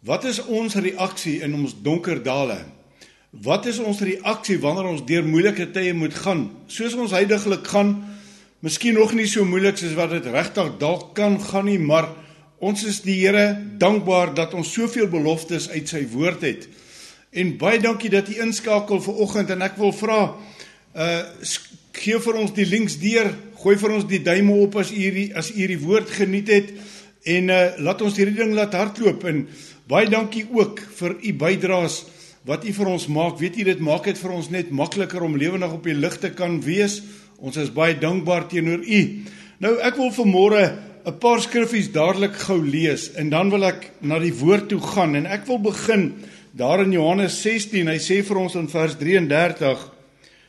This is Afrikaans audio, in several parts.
Wat is ons reaksie in ons donker dale? Wat is ons reaksie wanneer ons deur moeilike tye moet gaan? Soos ons heidaglik gaan, miskien nog nie so moeilik soos wat dit regtig dalk kan gaan nie, maar ons is die Here dankbaar dat ons soveel beloftes uit sy woord het. En baie dankie dat u inskakel vir oggend en ek wil vra uh gee vir ons die links deur, gooi vir ons die duime op as u as u hierdie woord geniet het en uh laat ons hierdie ding laat hardloop en Baie dankie ook vir u bydraes wat u vir ons maak. Weet u dit maak dit vir ons net makliker om lewendig op die lig te kan wees. Ons is baie dankbaar teenoor u. Nou ek wil vanmôre 'n paar skriffies dadelik gou lees en dan wil ek na die woord toe gaan en ek wil begin daar in Johannes 16. Hy sê vir ons in vers 33: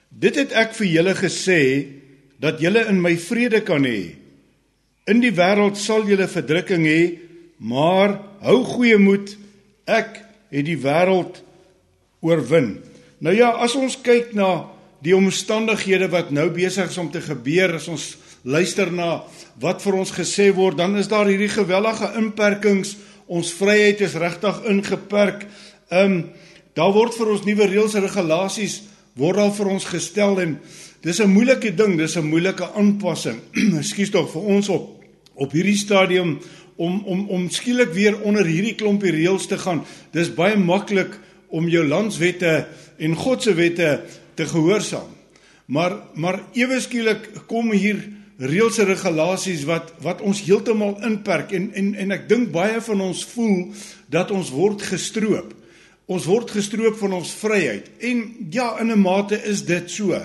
Dit het ek vir julle gesê dat julle in my vrede kan hê. In die wêreld sal julle verdrukking hê, maar hou goeie moed, ek het die wêreld oorwin. Nou ja, as ons kyk na die omstandighede wat nou besig is om te gebeur, as ons luister na wat vir ons gesê word, dan is daar hierdie gewellige inperkings. Ons vryheid is regtig ingeperk. Ehm um, daar word vir ons nuwe reëls en regulasies word al vir ons gestel en dis 'n moeilike ding, dis 'n moeilike aanpassing. Ekskuus tog vir ons op op hierdie stadium om om om skielik weer onder hierdie klompie reëls te gaan. Dis baie maklik om jou landswette en God se wette te gehoorsaam. Maar maar ewe skielik kom hier reëls en regulasies wat wat ons heeltemal inperk en en en ek dink baie van ons voel dat ons word gestroop. Ons word gestroop van ons vryheid. En ja, in 'n mate is dit so.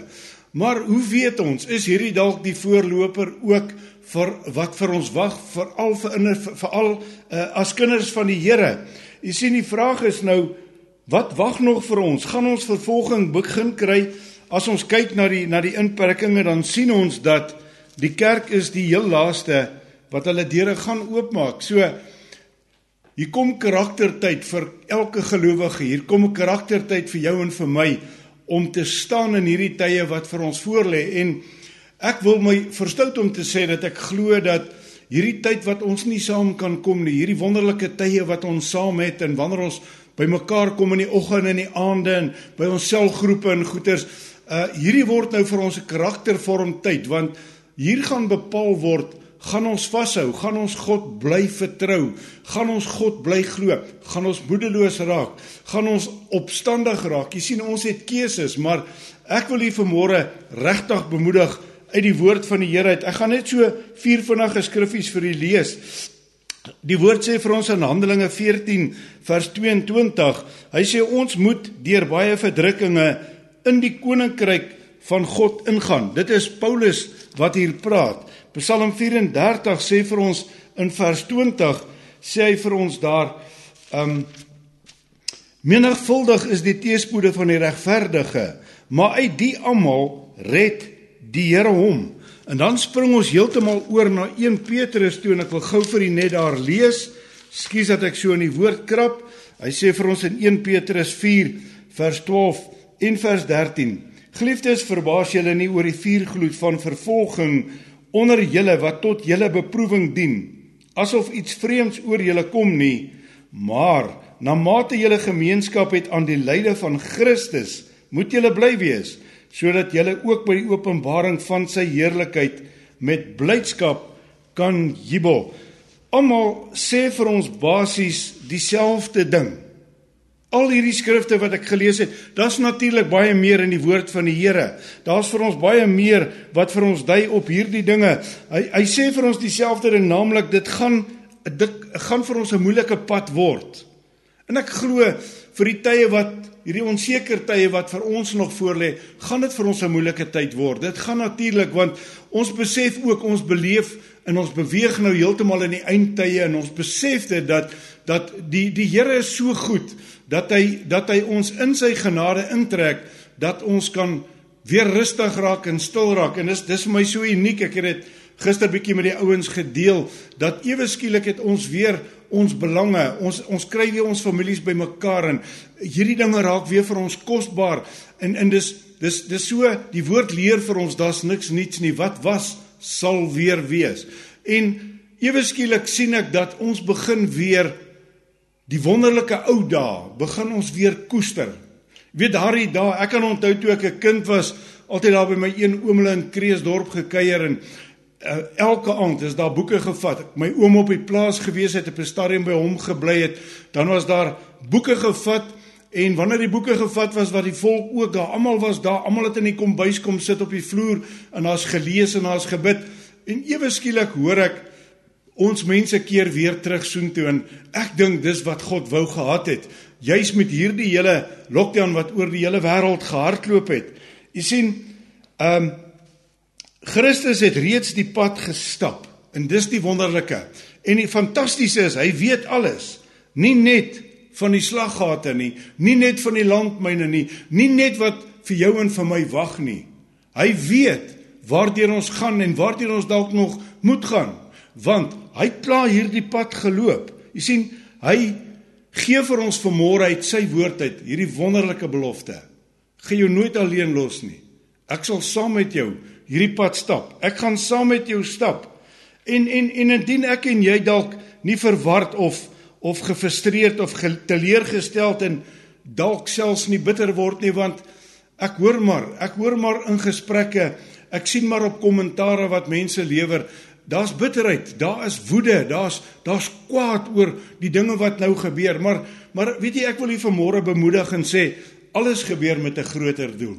Maar hoe weet ons is hierdie dalk die voorloper ook vir wat vir ons wag veral vir in veral uh, as kinders van die Here. U sien die vraag is nou wat wag nog vir ons? Gaan ons vervolging begin kry as ons kyk na die na die inperkinge dan sien ons dat die kerk is die heel laaste wat hulle deure gaan oopmaak. So hier kom karaktertyd vir elke gelowige. Hier kom 'n karaktertyd vir jou en vir my om te staan in hierdie tye wat vir ons voorlê en Ek wil my verstout om te sê dat ek glo dat hierdie tyd wat ons nie saam kan kom nie, hierdie wonderlike tye wat ons saam het en wanneer ons bymekaar kom in die oggend en die aande en by ons selgroepe en goeters, uh hierdie word nou vir ons 'n karaktervorm tyd want hier gaan bepaal word gaan ons vashou, gaan ons God bly vertrou, gaan ons God bly glo, gaan ons moedeloos raak, gaan ons opstandig raak. Jy sien ons het keuses, maar ek wil u vanmôre regtig bemoedig uit die woord van die Here uit. Ek gaan net so vier vinnige skriffies vir u lees. Die woord sê vir ons in Handelinge 14 vers 22. Hy sê ons moet deur baie verdrukkinge in die koninkryk van God ingaan. Dit is Paulus wat hier praat. Psalm 34 sê vir ons in vers 20 sê hy vir ons daar um menigvuldig is die teëspoede van die regverdige, maar uit die almal red die Here hom. En dan spring ons heeltemal oor na 1 Petrus toe en ek wil gou vir u net daar lees. Skus dat ek so in die woord krap. Hy sê vir ons in 1 Petrus 4 vers 12 en vers 13: Geliefdes, verbaas julle nie oor die vuurgloed van vervolging onder julle wat tot julle beproewing dien, asof iets vreemds oor julle kom nie, maar na mate julle gemeenskap het aan die lyde van Christus, moet julle bly wees sodat julle ook by die openbaring van sy heerlikheid met blydskap kan jubel. Almal sê vir ons basies dieselfde ding. Al hierdie skrifte wat ek gelees het, daar's natuurlik baie meer in die woord van die Here. Daar's vir ons baie meer wat vir ons dui op hierdie dinge. Hy hy sê vir ons dieselfde ding, naamlik dit gaan dit gaan vir ons 'n moeilike pad word. En ek glo vir die tye wat hierdie onseker tye wat vir ons nog voorlê, gaan dit vir ons 'n moeilike tyd word. Dit gaan natuurlik want ons besef ook ons beleef en ons beweeg nou heeltemal in die eindtye en ons besef dit dat dat die die Here is so goed dat hy dat hy ons in sy genade intrek dat ons kan weer rustig raak en stil raak en dis dis vir my so uniek ek het dit gister bietjie met die ouens gedeel dat ewe skielik het ons weer ons belange, ons ons kry weer ons families bymekaar en hierdie dinge raak weer vir ons kosbaar en en dis dis dis so die woord leer vir ons daar's niks niets nie wat was sal weer wees. En ewe skielik sien ek dat ons begin weer die wonderlike ou dae begin ons weer koester. Weet daardie dae, ek kan onthou toe ek 'n kind was, altyd daar by my een oomle in Kreeusdorp gekuier en uh, elke aand is daar boeke gevat. My oom op die plaas gewees het, op 'n stadium by hom gebly het, dan was daar boeke gevat en wanneer die boeke gevat was wat die volk ook daar almal was daar, almal het in die kombuis kom sit op die vloer en daar's gelees en daar's gebid en ewe skielik hoor ek ons mense keer weer terug soontoe en ek dink dis wat God wou gehad het juis met hierdie hele lockdown wat oor die hele wêreld gehardloop het. Jy sien, ehm um, Christus het reeds die pad gestap en dis die wonderlike. En die fantastiese is, hy weet alles. Nie net van die slaggate nie, nie net van die landmyne nie, nie net wat vir jou en vir my wag nie. Hy weet waartoe ons gaan en waartoe ons dalk nog moet gaan, want hy het klaar hierdie pad geloop. Jy sien, hy gee vir ons vanmôre uit sy woord uit hierdie wonderlike belofte. Gaan jou nooit alleen los nie. Ek sal saam met jou hierdie pad stap. Ek gaan saam met jou stap. En en en indien ek en jy dalk nie verward of of gefrustreerd of teleurgesteld en dalk selfs nie bitter word nie want ek hoor maar, ek hoor maar in gesprekke, ek sien maar op kommentare wat mense lewer, daar's bitterheid, daar is woede, daar's daar's kwaad oor die dinge wat nou gebeur, maar maar weet jy ek wil u vanmôre bemoedig en sê alles gebeur met 'n groter doel.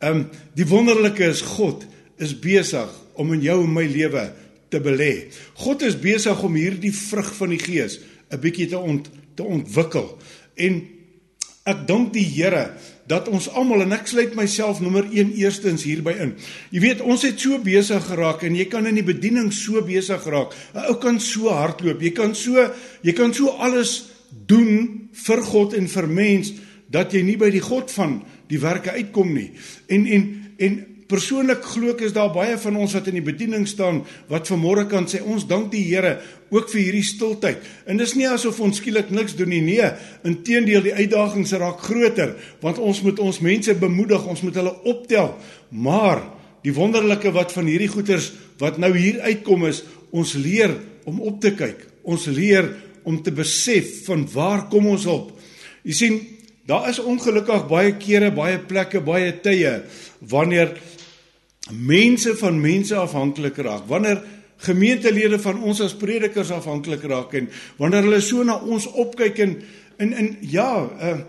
Um die wonderlike is God is besig om in jou en my lewe te belê. God is besig om hierdie vrug van die Gees 'n bietjie te ont, te ontwikkel. En ek dank die Here dat ons almal en ek sluit myself nommer 1 eerstens hierby in. Jy weet, ons het so besig geraak en jy kan in die bediening so besig raak. 'n Ou kan so hardloop. Jy kan so jy kan so alles doen vir God en vir mens dat jy nie by die God van die werke uitkom nie. En en en Persoonlik glo ek is daar baie van ons wat in die bediening staan wat vanmôre kan sê ons dank die Here ook vir hierdie stiltyd. En dis nie asof ons skielik niks doen nie. Nee, inteendeel die uitdagings raak groter want ons moet ons mense bemoedig, ons moet hulle optel. Maar die wonderlike wat van hierdie goeters wat nou hier uitkom is, ons leer om op te kyk. Ons leer om te besef van waar kom ons op. Jy sien, daar is ongelukkig baie kere, baie plekke, baie tye wanneer mense van mense afhanklik raak, wanneer gemeentelede van ons as predikers afhanklik raak en wanneer hulle so na ons opkyk en in in ja, uh,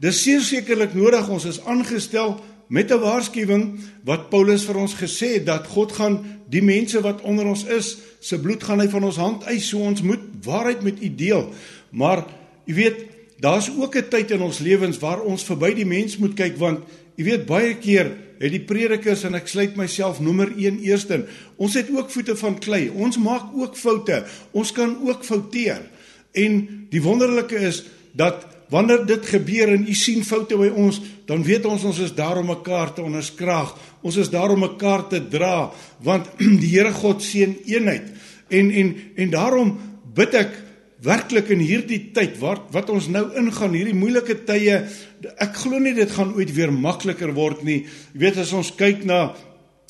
dis sekerlik nodig ons is aangestel met 'n waarskuwing wat Paulus vir ons gesê het dat God gaan die mense wat onder ons is, se bloed gaan hy van ons hand eis, so ons moet waarheid met u deel. Maar jy weet, daar's ook 'n tyd in ons lewens waar ons verby die mens moet kyk want jy weet baie keer het die predikers en ek sluit myself nommer 1 eerste. Ons het ook voete van klei. Ons maak ook foute. Ons kan ook fouteer. En die wonderlike is dat wanneer dit gebeur en u sien foute by ons, dan weet ons ons is daar om mekaar te onderskraag. Ons is daar om mekaar te dra want die Here God seën eenheid. En en en daarom bid ek werklik in hierdie tyd wat wat ons nou ingaan, hierdie moeilike tye, ek glo nie dit gaan ooit weer makliker word nie. Jy weet as ons kyk na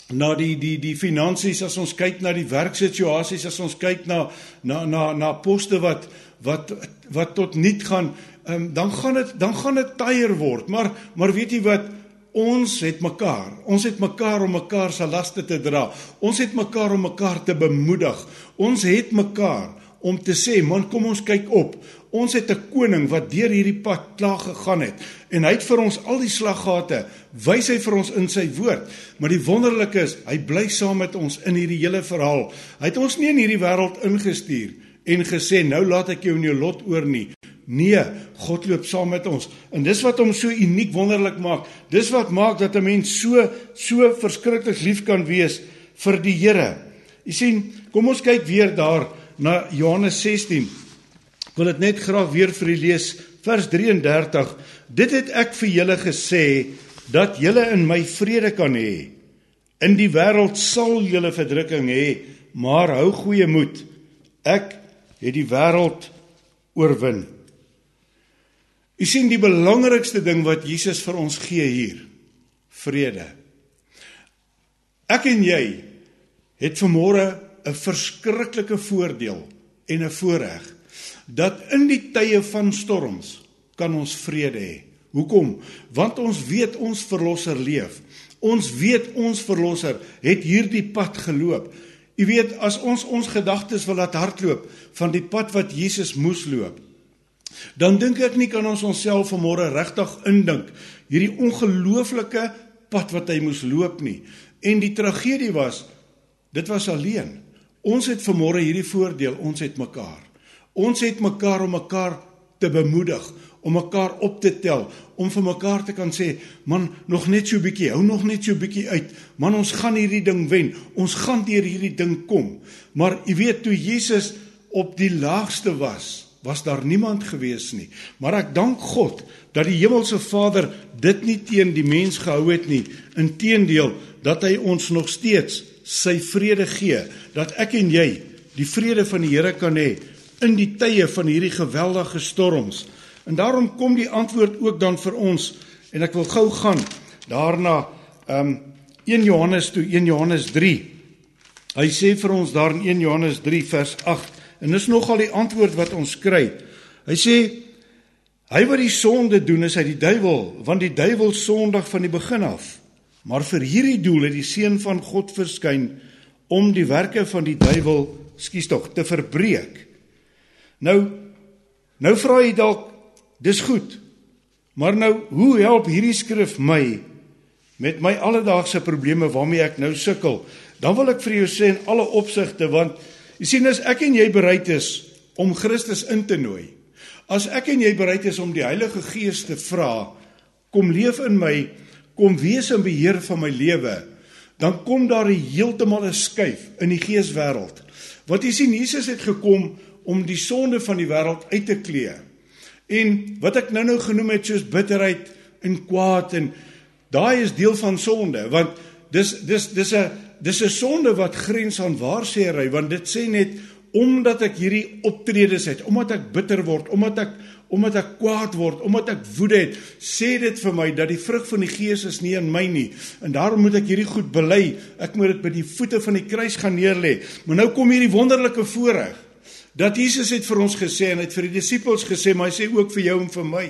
na die die die finansies, as ons kyk na die werksituasies, as ons kyk na na na na poste wat wat wat tot niet gaan, um, dan gaan dit dan gaan dit taier word. Maar maar weet jy wat Ons het mekaar. Ons het mekaar om mekaar se laste te dra. Ons het mekaar om mekaar te bemoedig. Ons het mekaar om te sê, man, kom ons kyk op. Ons het 'n koning wat deur hierdie pad klaar gegaan het en hy het vir ons al die slaggate wys hy vir ons in sy woord. Maar die wonderlike is, hy bly saam met ons in hierdie hele verhaal. Hy het ons nie in hierdie wêreld ingestuur en gesê nou laat ek jou in jou lot oor nie. Nee, God loop saam met ons. En dis wat hom so uniek wonderlik maak. Dis wat maak dat 'n mens so so verskriklik lief kan wees vir die Here. Jy sien, kom ons kyk weer daar na Johannes 16. Ek wil dit net graag weer vir u lees, vers 33. Dit het ek vir julle gesê dat julle in my vrede kan hê. In die wêreld sal julle verdrukking hê, maar hou goeie moed. Ek het die wêreld oorwin. U sien die belangrikste ding wat Jesus vir ons gee hier, vrede. Ek en jy het vanmôre 'n verskriklike voordeel en 'n voorreg dat in die tye van storms kan ons vrede hê. Hoekom? Want ons weet ons verlosser leef. Ons weet ons verlosser het hierdie pad geloop. U weet as ons ons gedagtes wil laat hardloop van die pad wat Jesus moes loop, dan dink ek nie kan ons onsself vanmôre regtig indink hierdie ongelooflike pad wat hy moes loop nie. En die tragedie was dit was alleen. Ons het vanmôre hierdie voordeel, ons het mekaar. Ons het mekaar om mekaar te bemoedig, om mekaar op te tel, om vir mekaar te kan sê, man, nog net so 'n bietjie, hou nog net so 'n bietjie uit. Man, ons gaan hierdie ding wen. Ons gaan deur hierdie ding kom. Maar jy weet toe Jesus op die laagste was, was daar niemand gewees nie. Maar ek dank God dat die hemelse Vader dit nie teen die mens gehou het nie. Inteendeel dat hy ons nog steeds sy vrede gee, dat ek en jy die vrede van die Here kan hê in die tye van hierdie geweldige storms. En daarom kom die antwoord ook dan vir ons en ek wil gou gaan daarna um 1 Johannes toe 1 Johannes 3. Hy sê vir ons daar in 1 Johannes 3 vers 8 en dis nogal die antwoord wat ons kry. Hy sê hy wat die sonde doen is hy die duiwel want die duiwel sondig van die begin af. Maar vir hierdie doel het die seun van God verskyn om die werke van die duiwel skuis tog te verbreek. Nou nou vra jy dalk Dis goed. Maar nou, hoe help hierdie skrif my met my alledaagse probleme waarmee ek nou sukkel? Dan wil ek vir jou sê in alle opsigte want jy sien as ek en jy bereid is om Christus in te nooi. As ek en jy bereid is om die Heilige Gees te vra, kom leef in my, kom wees in beheer van my lewe, dan kom daar heeltemal 'n skuif in die geeswêreld. Want jy sien Jesus het gekom om die sonde van die wêreld uit te klee. En wat ek nou-nou genoem het soos bitterheid en kwaad en daai is deel van sonde want dis dis dis 'n dis 'n sonde wat grens aan waarsêry want dit sê net omdat ek hierdie optredes het, omdat ek bitter word, omdat ek omdat ek kwaad word, omdat ek woede het, sê dit vir my dat die vrug van die Gees is nie in my nie. En daarom moet ek hierdie goed bely. Ek moet dit by die voete van die kruis gaan neerlê. Maar nou kom hierdie wonderlike voorreg dat Jesus het vir ons gesê en het vir die disippels gesê, maar hy sê ook vir jou en vir my.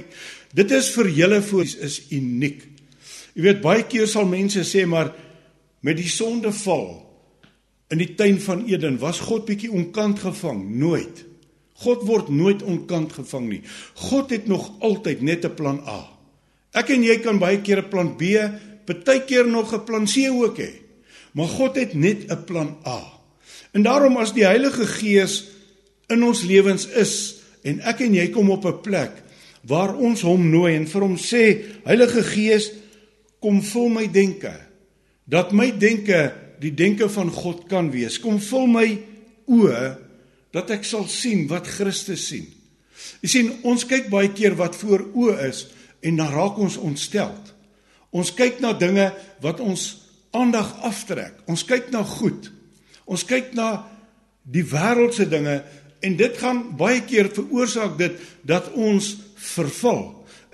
Dit is vir julle voor is uniek. Jy weet baie keer sal mense sê maar met die sondeval in die tuin van Eden was God bietjie onkant gevang, nooit. God word nooit onkant gevang nie. God het nog altyd net 'n plan A. Ek en jy kan baie keer 'n plan B, baie keer nog 'n plan C ook hê. Maar God het net 'n plan A. En daarom as die Heilige Gees in ons lewens is en ek en jy kom op 'n plek waar ons hom nooi en vir hom sê Heilige Gees kom vul my denke dat my denke die denke van God kan wees kom vul my oë dat ek sal sien wat Christus sien. Jy sien ons kyk baie keer wat voor oë is en dan raak ons ontsteld. Ons kyk na dinge wat ons aandag aftrek. Ons kyk na goed. Ons kyk na die wêreldse dinge En dit gaan baie keer veroorsaak dit dat ons verval.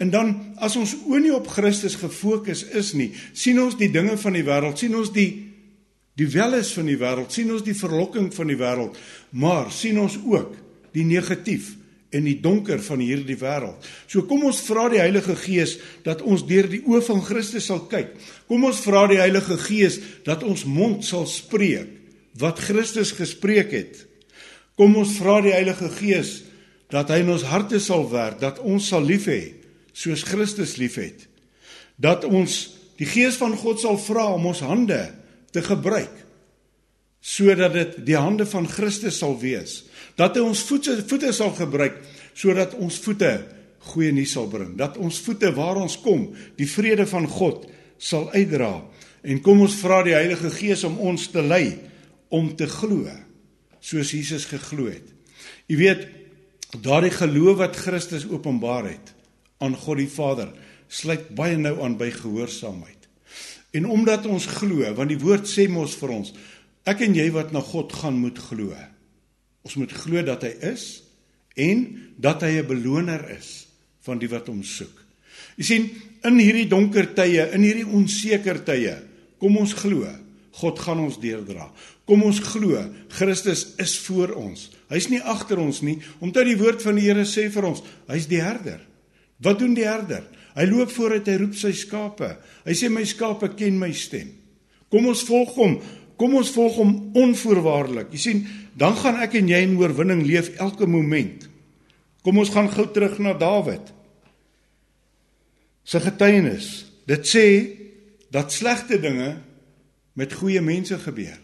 En dan as ons oë nie op Christus gefokus is nie, sien ons die dinge van die wêreld, sien ons die die weles van die wêreld, sien ons die verlokking van die wêreld, maar sien ons ook die negatief en die donker van hierdie wêreld. So kom ons vra die Heilige Gees dat ons deur die oë van Christus sal kyk. Kom ons vra die Heilige Gees dat ons mond sal spreek wat Christus gespreek het. Kom ons vra die Heilige Gees dat hy in ons harte sal werk, dat ons sal lief hê soos Christus liefhet. Dat ons die Gees van God sal vra om ons hande te gebruik sodat dit die hande van Christus sal wees. Dat hy ons voete voete sal gebruik sodat ons voete goeie nuus sal bring. Dat ons voete waar ons kom, die vrede van God sal uitdra. En kom ons vra die Heilige Gees om ons te lei om te glo soos Jesus geglo het. U weet, daardie geloof wat Christus openbaar het aan God die Vader, sluit baie nou aan by gehoorsaamheid. En omdat ons glo, want die woord sê mos vir ons, ek en jy wat na God gaan moet glo. Ons moet glo dat hy is en dat hy 'n beloner is van die wat hom soek. Jy sien, in hierdie donker tye, in hierdie onseker tye, kom ons glo. God gaan ons deurdra. Kom ons glo, Christus is voor ons. Hy's nie agter ons nie, omdat die woord van die Here sê vir ons, hy's die herder. Wat doen die herder? Hy loop vooruit, hy roep sy skape. Hy sê my skape ken my stem. Kom ons volg hom. Kom ons volg hom onvoorwaardelik. Jy sien, dan gaan ek en jy in oorwinning leef elke oomblik. Kom ons gaan gou terug na Dawid. Sy getuienis. Dit sê dat slegte dinge met goeie mense gebeur.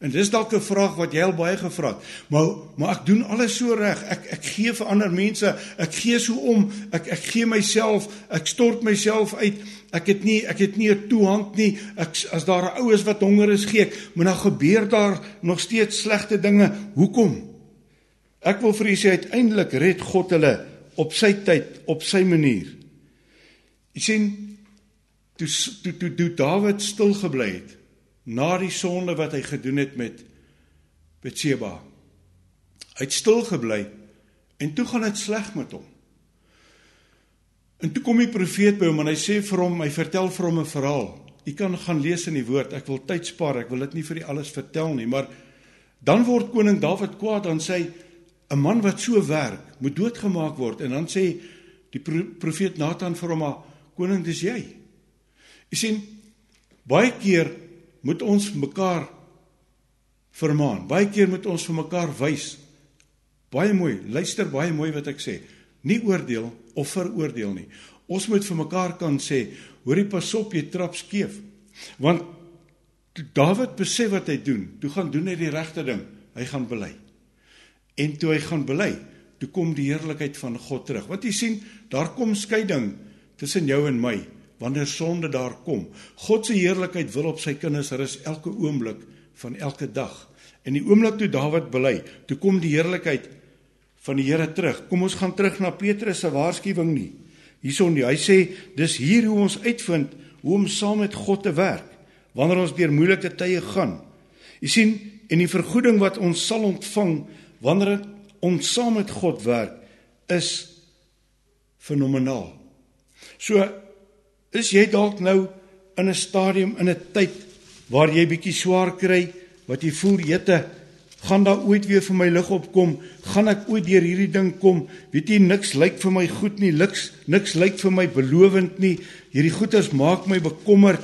En dis dalk 'n vraag wat jy al baie gevra het. Maar maar ek doen alles so reg. Ek ek gee vir ander mense. Ek gee so om. Ek ek gee myself. Ek stort myself uit. Ek het nie ek het nie 'n toehand nie. Ek as daar 'n oues wat honger is, gee ek. Maar dan gebeur daar nog steeds slegte dinge. Hoekom? Ek wil vir u sê uiteindelik red God hulle op sy tyd, op sy manier. Jy sien toe toe toe, toe Dawid stil gebly het na die sonde wat hy gedoen het met Betseba. Hy het stil gebly en toe gaan dit sleg met hom. En toe kom die profeet by hom en hy sê vir hom, hy vertel vir hom 'n verhaal. U kan gaan lees in die woord. Ek wil tyd spaar. Ek wil dit nie vir u alles vertel nie, maar dan word koning Dawid kwaad dan sê 'n man wat so werk moet doodgemaak word en dan sê die profeet Nathan vir hom: "Koning, dis jy." U sien baie keer moet ons mekaar vermaan. Baie keer moet ons vir mekaar wys. Baie mooi, luister baie mooi wat ek sê. Nie oordeel of veroordeel nie. Ons moet vir mekaar kan sê, hoorie pas op jy trap skeef. Want Dawid besef wat hy doen, toe gaan doen hy die regte ding. Hy gaan bely. En toe hy gaan bely, toe kom die heerlikheid van God terug. Want jy sien, daar kom skeiding tussen jou en my wanneer sonde daar kom. God se heerlikheid wil op sy kinders rus elke oomblik van elke dag. En die oomblik toe Dawid bely, toe kom die heerlikheid van die Here terug. Kom ons gaan terug na Petrus se waarskuwing nie. Hierson hy sê dis hier hoe ons uitvind hoe om saam met God te werk wanneer ons deur moeilike tye gaan. Jy sien, en die vergoeding wat ons sal ontvang wanneer ons saam met God werk is fenomenaal. So Is jy dalk nou in 'n stadium in 'n tyd waar jy bietjie swaar kry, wat jy voel jette, gaan daar ooit weer vir my lig opkom? Gaan ek ooit deur hierdie ding kom? Weet jy niks lyk vir my goed nie, niks niks lyk vir my belovend nie. Hierdie goeters maak my bekommerd.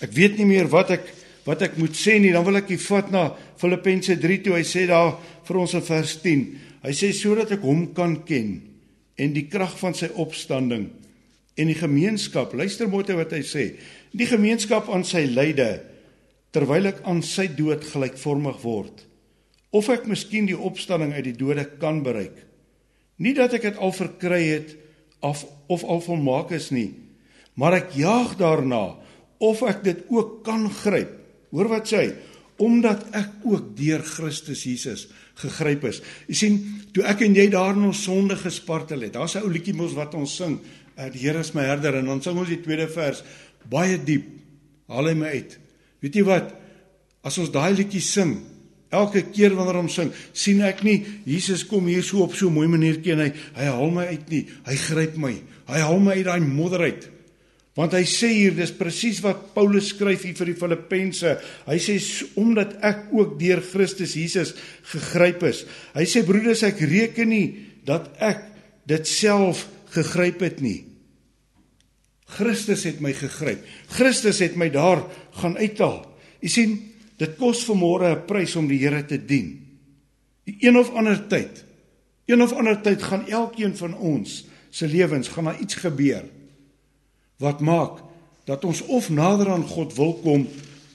Ek weet nie meer wat ek wat ek moet sê nie. Dan wil ek jy vat na Filippense 3 toe. Hy sê daar vir ons in vers 10. Hy sê sodat ek hom kan ken en die krag van sy opstanding en die gemeenskap, luister mooi wat hy sê, die gemeenskap aan sy lyde terwyl ek aan sy dood gelykvormig word of ek miskien die opstanding uit die dode kan bereik. Nie dat ek dit al verkry het of of al volmaak is nie, maar ek jaag daarna of ek dit ook kan gryp. Hoor wat sê hy? Omdat ek ook deur Christus Jesus gegryp is. Jy sien, toe ek en jy daar in ons sonde gespartel het, daar's 'n ou liedjie mos wat ons sing, uh, die Here is my herder en dan sing ons die tweede vers baie diep haal hy my uit. Weet jy wat? As ons daai liedjie sing elke keer wanneer ons sing sien ek nie Jesus kom hier so op so 'n mooi maniertjie en hy hy haal my uit nie hy gryp my hy haal my uit daai modder uit. Want hy sê hier dis presies wat Paulus skryf hier vir die Filippense. Hy sê omdat ek ook deur Christus Jesus gegryp is. Hy sê broeders ek reken nie dat ek dit self gegryp het nie Christus het my gegryp. Christus het my daar gaan uithaal. U sien, dit kos vanmôre 'n prys om die Here te dien. Die een of ander tyd, een of ander tyd gaan elkeen van ons se lewens gaan daar iets gebeur wat maak dat ons of nader aan God wil kom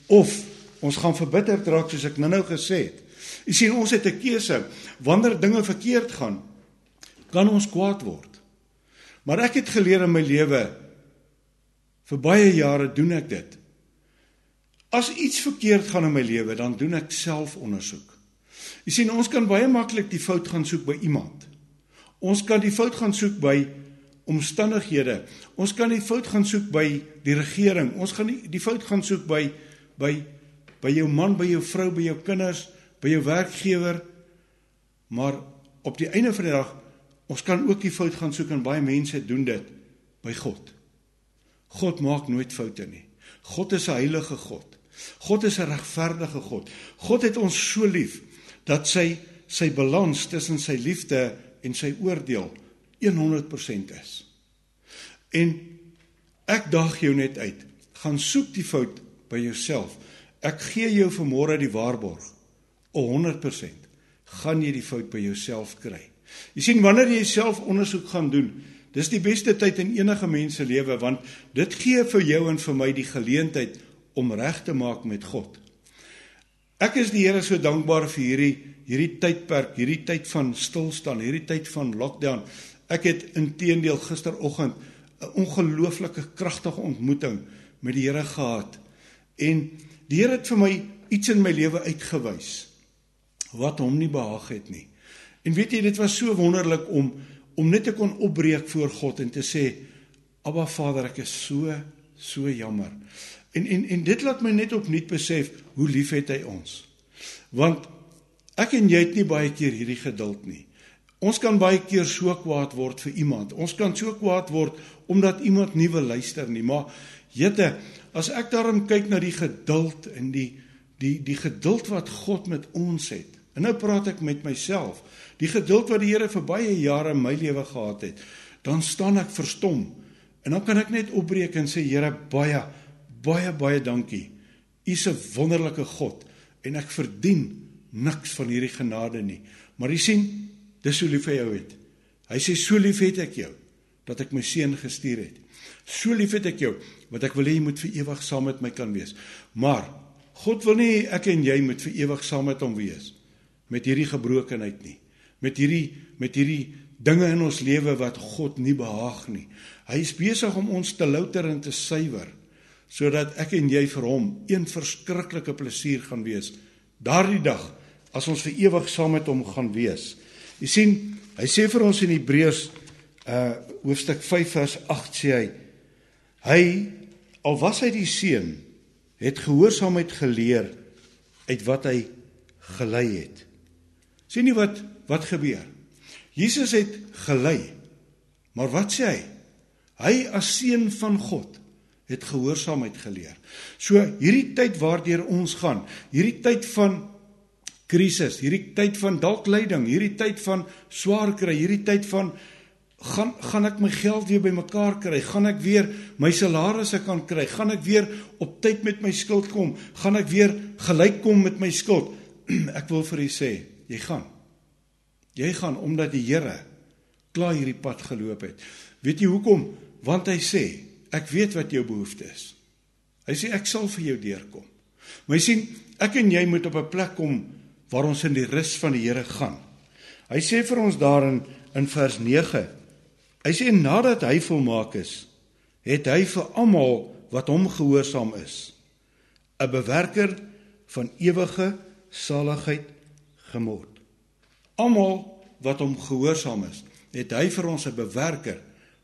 of ons gaan verbitterd raak soos ek nou-nou gesê het. U sien, ons het 'n keuse. Wanneer dinge verkeerd gaan, kan ons kwaad word. Maar ek het geleer in my lewe Vir baie jare doen ek dit. As iets verkeerd gaan in my lewe, dan doen ek selfondersoek. Jy sien, ons kan baie maklik die fout gaan soek by iemand. Ons kan die fout gaan soek by omstandighede. Ons kan die fout gaan soek by die regering. Ons gaan die, die fout gaan soek by by by jou man, by jou vrou, by jou kinders, by jou werkgewer. Maar op die einde van die dag, ons kan ook die fout gaan soek en baie mense doen dit by God. God maak nooit foute nie. God is 'n heilige God. God is 'n regverdige God. God het ons so lief dat sy sy balans tussen sy liefde en sy oordeel 100% is. En ek daag jou net uit, gaan soek die fout by jouself. Ek gee jou vanmôre die waarborg. 100% gaan jy die fout by jouself kry. Jy sien wanneer jy self ondersoek gaan doen, dis die beste tyd in enige mens se lewe want dit gee vir jou en vir my die geleentheid om reg te maak met God. Ek is die Here so dankbaar vir hierdie hierdie tydperk, hierdie tyd van stilstaan, hierdie tyd van lockdown. Ek het intedeel gisteroggend 'n ongelooflike kragtige ontmoeting met die Here gehad. En die Here het vir my iets in my lewe uitgewys wat hom nie behaag het nie. En weet jy, dit was so wonderlik om om net te kon opbreek voor God en te sê, "Abba Vader, ek is so so jammer." En en en dit laat my net opnuut besef hoe lief het hy ons. Want ek en jy het nie baie keer hierdie geduld nie. Ons kan baie keer so kwaad word vir iemand. Ons kan so kwaad word omdat iemand nie wil luister nie, maar jette, as ek daarom kyk na die geduld en die die die geduld wat God met ons het. En nou praat ek met myself. Die geduld wat die Here vir baie jare in my lewe gehad het, dan staan ek verstom. En dan kan ek net opbreek en sê Here, baie baie baie dankie. U is 'n wonderlike God en ek verdien niks van hierdie genade nie. Maar jy sien, dis hoe lief hy jou het. Hy sê so lief het ek jou dat ek my seun gestuur het. So lief het ek jou wat ek wil hê jy moet vir ewig saam met my kan wees. Maar God wil nie ek en jy moet vir ewig saam met hom wees nie met hierdie gebrokenheid nie. Met hierdie met hierdie dinge in ons lewe wat God nie behaag nie. Hy is besig om ons te louter en te suiwer sodat ek en jy vir hom een verskriklike plesier gaan wees daardie dag as ons vir ewig saam met hom gaan wees. Jy sien, hy sê vir ons in Hebreërs uh hoofstuk 5 vers 8 sê hy hy al was hy die seun het gehoorsaamheid geleer uit wat hy gelei het. Sien nie wat wat gebeur. Jesus het gelei. Maar wat sê hy? Hy as seun van God het gehoorsaamheid geleer. So hierdie tyd waardeur ons gaan, hierdie tyd van krisis, hierdie tyd van dalk lyding, hierdie tyd van swaar kry, hierdie tyd van gaan gaan ek my geld weer bymekaar kry, gaan ek weer my salarisse kan kry, gaan ek weer op tyd met my skuld kom, gaan ek weer gelyk kom met my skuld. ek wil vir u sê, Jy gaan. Jy gaan omdat die Here klaar hierdie pad geloop het. Weet jy hoekom? Want hy sê, ek weet wat jou behoefte is. Hy sê ek sal vir jou deurkom. Maar jy sien, ek en jy moet op 'n plek kom waar ons in die rus van die Here gaan. Hy sê vir ons daarin in vers 9. Hy sê nadat hy volmaak is, het hy vir almal wat hom gehoorsaam is, 'n bewerker van ewige saligheid gemord. Almal wat hom gehoorsaam is, het hy vir ons 'n bewerker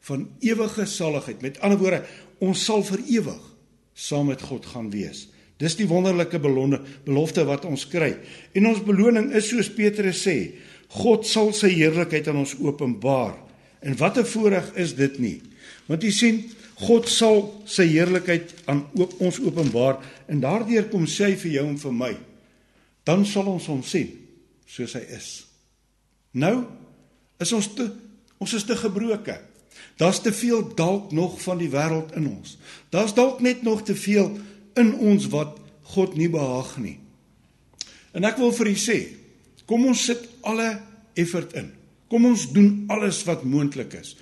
van ewige saligheid. Met ander woorde, ons sal vir ewig saam met God gaan wees. Dis die wonderlike belonde, belofte wat ons kry. En ons beloning is soos Petrus sê, God sal sy heerlikheid aan ons openbaar. En wat 'n voorreg is dit nie? Want jy sien, God sal sy heerlikheid aan ons openbaar en daardeur kom sê hy vir jou en vir my, dan sal ons hom sien soos hy is. Nou is ons te ons is te gebroke. Daar's te veel dalk nog van die wêreld in ons. Daar's dalk net nog te veel in ons wat God nie behaag nie. En ek wil vir u sê, kom ons sit alle effort in. Kom ons doen alles wat moontlik is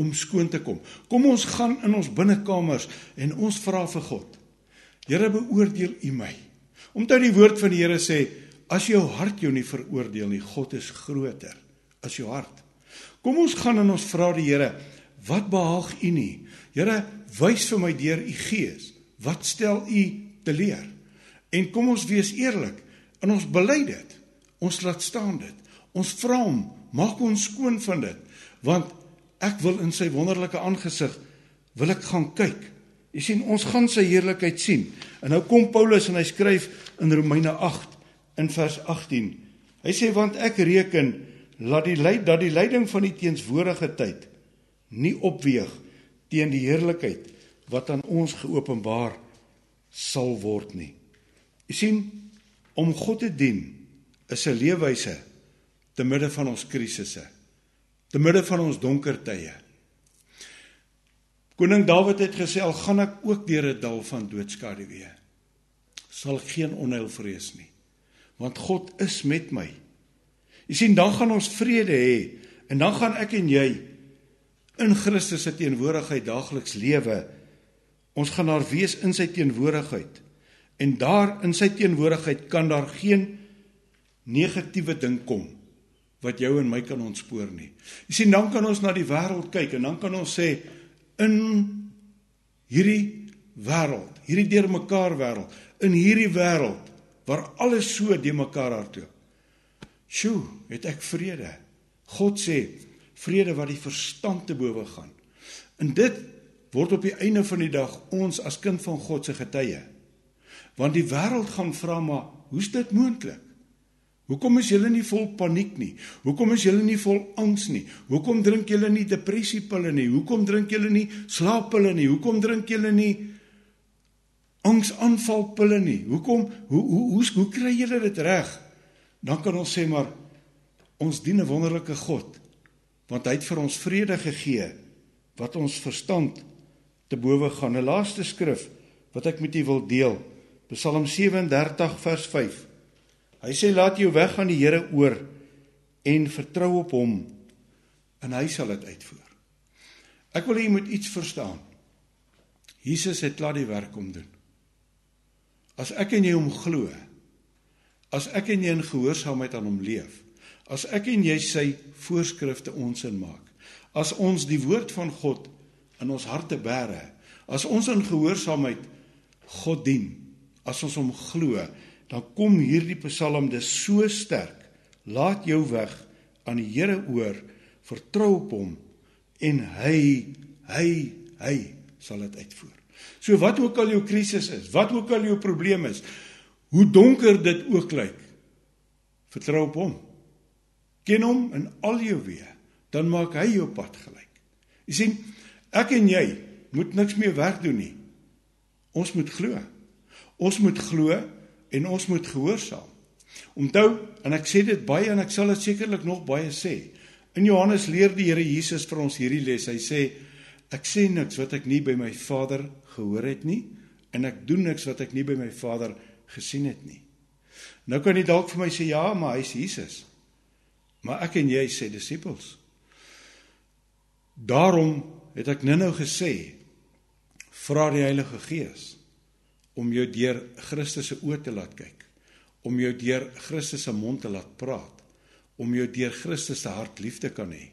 om skoon te kom. Kom ons gaan in ons binnekamers en ons vra vir God. Here beoordeel U my. Omdat die woord van die Here sê, As jou hart jou nie veroordeel nie, God is groter as jou hart. Kom ons gaan en ons vra die Here, wat behaag U nie? Here, wys vir my deur U Gees, wat stel U te leer? En kom ons wees eerlik en ons bely dit. Ons laat staan dit. Ons vra hom, maak ons skoon van dit, want ek wil in sy wonderlike aangesig wil ek gaan kyk. Jy sien, ons gaan sy heerlikheid sien. En nou kom Paulus en hy skryf in Romeine 8 in vers 18. Hy sê want ek reken laat die lyd dat die lyding van die teenswoordige tyd nie opweeg teen die heerlikheid wat aan ons geopenbaar sal word nie. Jy sien, om God te dien is 'n leefwyse te midde van ons krisisse, te midde van ons donker tye. Koning Dawid het gesê al gaan ek ook deur 'n dal van doodskaduwee, sal geen onheil vrees nie, want God is met my. Jy sien, dan gaan ons vrede hê en dan gaan ek en jy in Christus se teenwoordigheid daagliks lewe. Ons gaan daar wees in sy teenwoordigheid. En daar in sy teenwoordigheid kan daar geen negatiewe ding kom wat jou en my kan ontspoor nie. Jy sien, dan kan ons na die wêreld kyk en dan kan ons sê in hierdie wêreld, hierdie deurmekaar wêreld, in hierdie wêreld waar alles so de mekaar hardloop. Sjoe, het ek vrede. God sê vrede wat die verstand te bowe gaan. En dit word op die einde van die dag ons as kind van God se getuie. Want die wêreld gaan vra maar, hoe's dit moontlik? Hoekom is julle nie vol paniek nie? Hoekom is julle nie vol angs nie? Hoekom drink julle nie depressiepille nie? Hoekom drink julle nie slaappille nie? Hoekom drink julle nie angsaanvalpille nie? Hoekom hoe hoe hoe, hoe kry julle dit reg? Dan kan ons sê maar ons dien 'n wonderlike God want hy het vir ons vrede gegee wat ons verstand te bowe gaan. 'n Laaste skrif wat ek met u wil deel. Psalm 37 vers 5. Hy sê laat jou weg aan die Here oor en vertrou op hom en hy sal dit uitvoer. Ek wil hê jy moet iets verstaan. Jesus het klaar die werk om doen. As ek en jy hom glo, as ek en jy in gehoorsaamheid aan hom leef, as ek en jy sy voorskrifte ons in maak, as ons die woord van God in ons harte bære, as ons in gehoorsaamheid God dien, as ons hom glo, dan kom hierdie Psalm dis so sterk. Laat jou weg aan die Here oor, vertrou op hom en hy hy hy sal dit uitvoer. So wat ook al jou krisis is, wat ook al jou probleem is, hoe donker dit ook lyk, vertrou op hom. Ken hom in al jou weë, dan maak hy jou pad gelyk. Jy sien, ek en jy moet niks meer werk doen nie. Ons moet glo. Ons moet glo en ons moet gehoorsaam. Onthou, en ek sê dit baie en ek sal dit sekerlik nog baie sê. In Johannes leer die Here Jesus vir ons hierdie les. Hy sê ek sê niks wat ek nie by my Vader gehoor het nie en ek doen niks wat ek nie by my Vader gesien het nie. Nou kan jy dalk vir my sê ja, maar hy's Jesus. Maar ek en jy sê disippels. Daarom het ek nou-nou gesê vra die Heilige Gees om jou deur Christus se oë te laat kyk, om jou deur Christus se mond te laat praat, om jou deur Christus se hart lief te kan hê.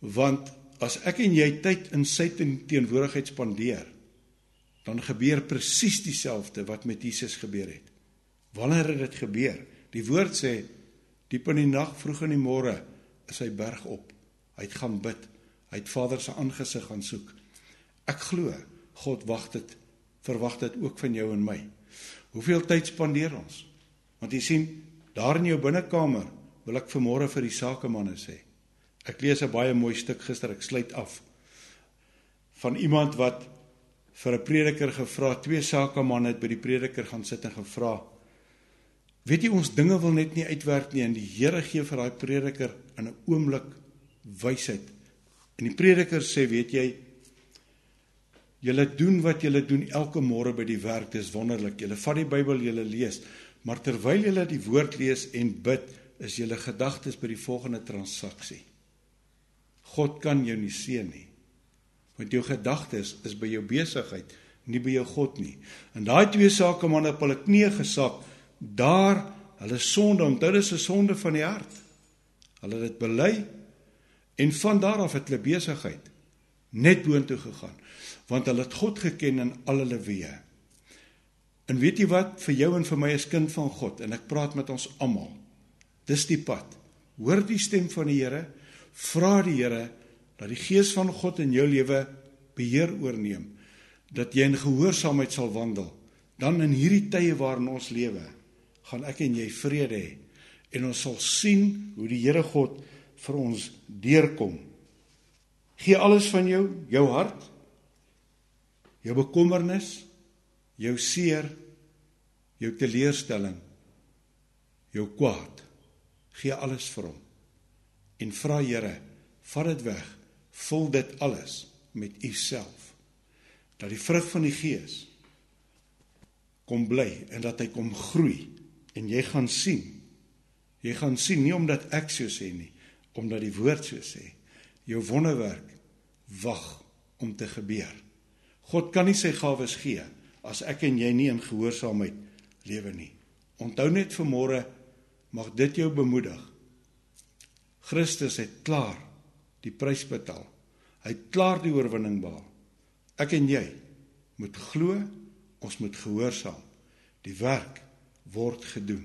Want as ek en jy tyd in sy teenwoordigheid spandeer, dan gebeur presies dieselfde wat met Jesus gebeur het. Wanneer het dit gebeur? Die woord sê diep in die nag, vroeg in die môre is hy berg op. Hy het gaan bid. Hy het Vader se aangesig gaan soek. Ek glo God wag dit verwag dit ook van jou en my. Hoeveel tyd spandeer ons? Want jy sien, daar in jou binnekamer wil ek vanmôre vir die sakemanne sê. Ek lees 'n baie mooi stuk gister, ek sluit af van iemand wat vir 'n prediker gevra, twee sakemanne het by die prediker gaan sit en gevra: "Weet jy ons dinge wil net nie uitwerk nie en die Here gee vir daai prediker in 'n oomblik wysheid." En die prediker sê, "Weet jy, Julle doen wat julle doen elke môre by die werk, dis wonderlik. Julle vat die Bybel, julle lees, maar terwyl julle die woord lees en bid, is julle gedagtes by die volgende transaksie. God kan jou nie seën nie. Want jou gedagtes is by jou besigheid, nie by jou God nie. En daai twee sake man op hulle knieë gesak, daar hulle sonde, onthou dis 'n sonde van die hart. Hulle het dit bely en van daar af het hulle besigheid net boontoe gegaan want hulle het God geken in al hulle weë. En weet jy wat vir jou en vir my as kind van God en ek praat met ons almal. Dis die pad. Hoor die stem van die Here, vra die Here dat die gees van God in jou lewe beheer oorneem, dat jy in gehoorsaamheid sal wandel. Dan in hierdie tye waarin ons lewe, gaan ek en jy vrede hê en ons sal sien hoe die Here God vir ons deurkom. Gee alles van jou, jou hart, jou bekommernis, jou seer, jou teleurstelling, jou kwaad. Gee alles vir hom. En vra Here, vat dit weg. Vul dit alles met U self. Dat die vrug van die Gees kom bly en dat hy kom groei en jy gaan sien. Jy gaan sien nie omdat ek so sê nie, omdat die woord so sê. Jou wonderwerk wag om te gebeur. God kan nie sy gawes gee as ek en jy nie in gehoorsaamheid lewe nie. Onthou net vanmôre mag dit jou bemoedig. Christus het klaar die prys betaal. Hy het klaar die oorwinning behaal. Ek en jy moet glo, ons moet gehoorsaam. Die werk word gedoen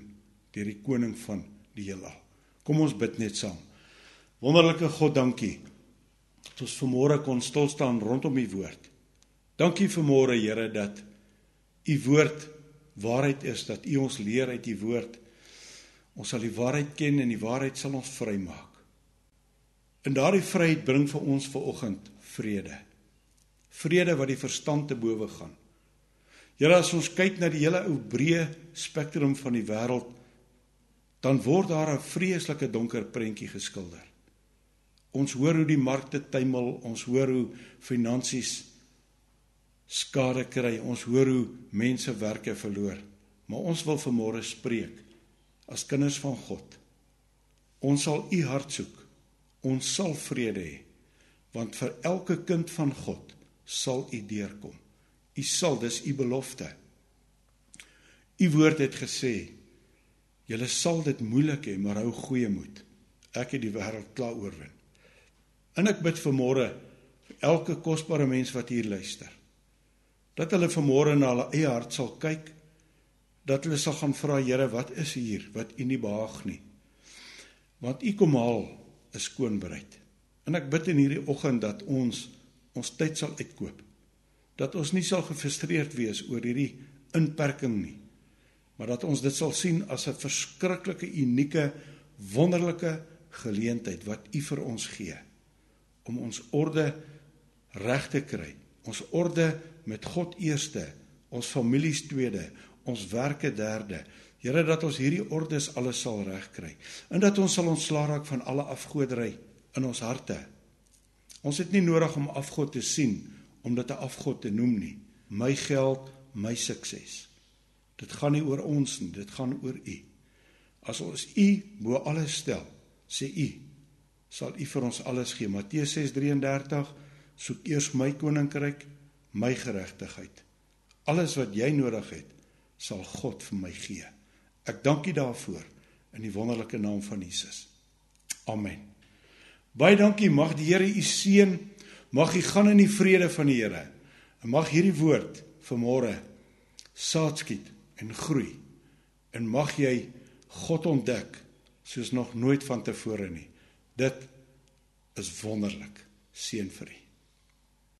deur die koning van die heelal. Kom ons bid net saam. Wonderlike God, dankie. Dat ons vanmôre kon stil staan rondom u woord. Dankie vanmôre Here dat u woord waarheid is, dat u ons leer uit u woord. Ons sal die waarheid ken en die waarheid sal ons vrymaak. En daardie vryheid bring vir ons vanoggend vrede. Vrede wat die verstand te bowe gaan. Here as ons kyk na die hele ou breë spektrum van die wêreld, dan word daar 'n vreeslike donker prentjie geskilder. Ons hoor hoe die markte tuimel, ons hoor hoe finansies skade kry, ons hoor hoe mense werke verloor. Maar ons wil vanmôre spreek as kinders van God. Ons sal u hart soek ons sal vrede hê want vir elke kind van God sal u deurkom. U sal dis u belofte. U woord het gesê julle sal dit moeilik hê maar hou goeie moed. Ek het die wêreld klaar oorwin. En ek bid vir môre vir elke kosbare mens wat hier luister dat hulle vanmôre na hulle eie hart sal kyk dat hulle sal gaan vra Here wat is hier wat u nie behaag nie? Want u kom haal is skoon bereid. En ek bid in hierdie oggend dat ons ons tyd sal uitkoop. Dat ons nie sal gefrustreerd wees oor hierdie inperking nie, maar dat ons dit sal sien as 'n verskriklike unieke wonderlike geleentheid wat U vir ons gee om ons orde reg te kry. Ons orde met God eerste, ons families tweede, ons werke derde, Here dat ons hierdie ordes alles sal regkry en dat ons sal ontslaa raak van alle afgodery in ons harte. Ons het nie nodig om afgod te sien om dit 'n afgod te noem nie. My geld, my sukses. Dit gaan nie oor ons nie, dit gaan oor U. As ons U bo alles stel, sê U, sal U vir ons alles gee. Matteus 6:33 Soek eers my koninkryk, my geregtigheid. Alles wat jy nodig het, sal God vir my gee. Ek dank U daarvoor in die wonderlike naam van Jesus. Amen. Baie dankie. Mag die Here u seën. Mag u gaan in die vrede van die Here. En mag hierdie woord vanmôre saad skiet en groei. En mag jy God ontdek soos nog nooit vantevore nie. Dit is wonderlik. Seën vir u.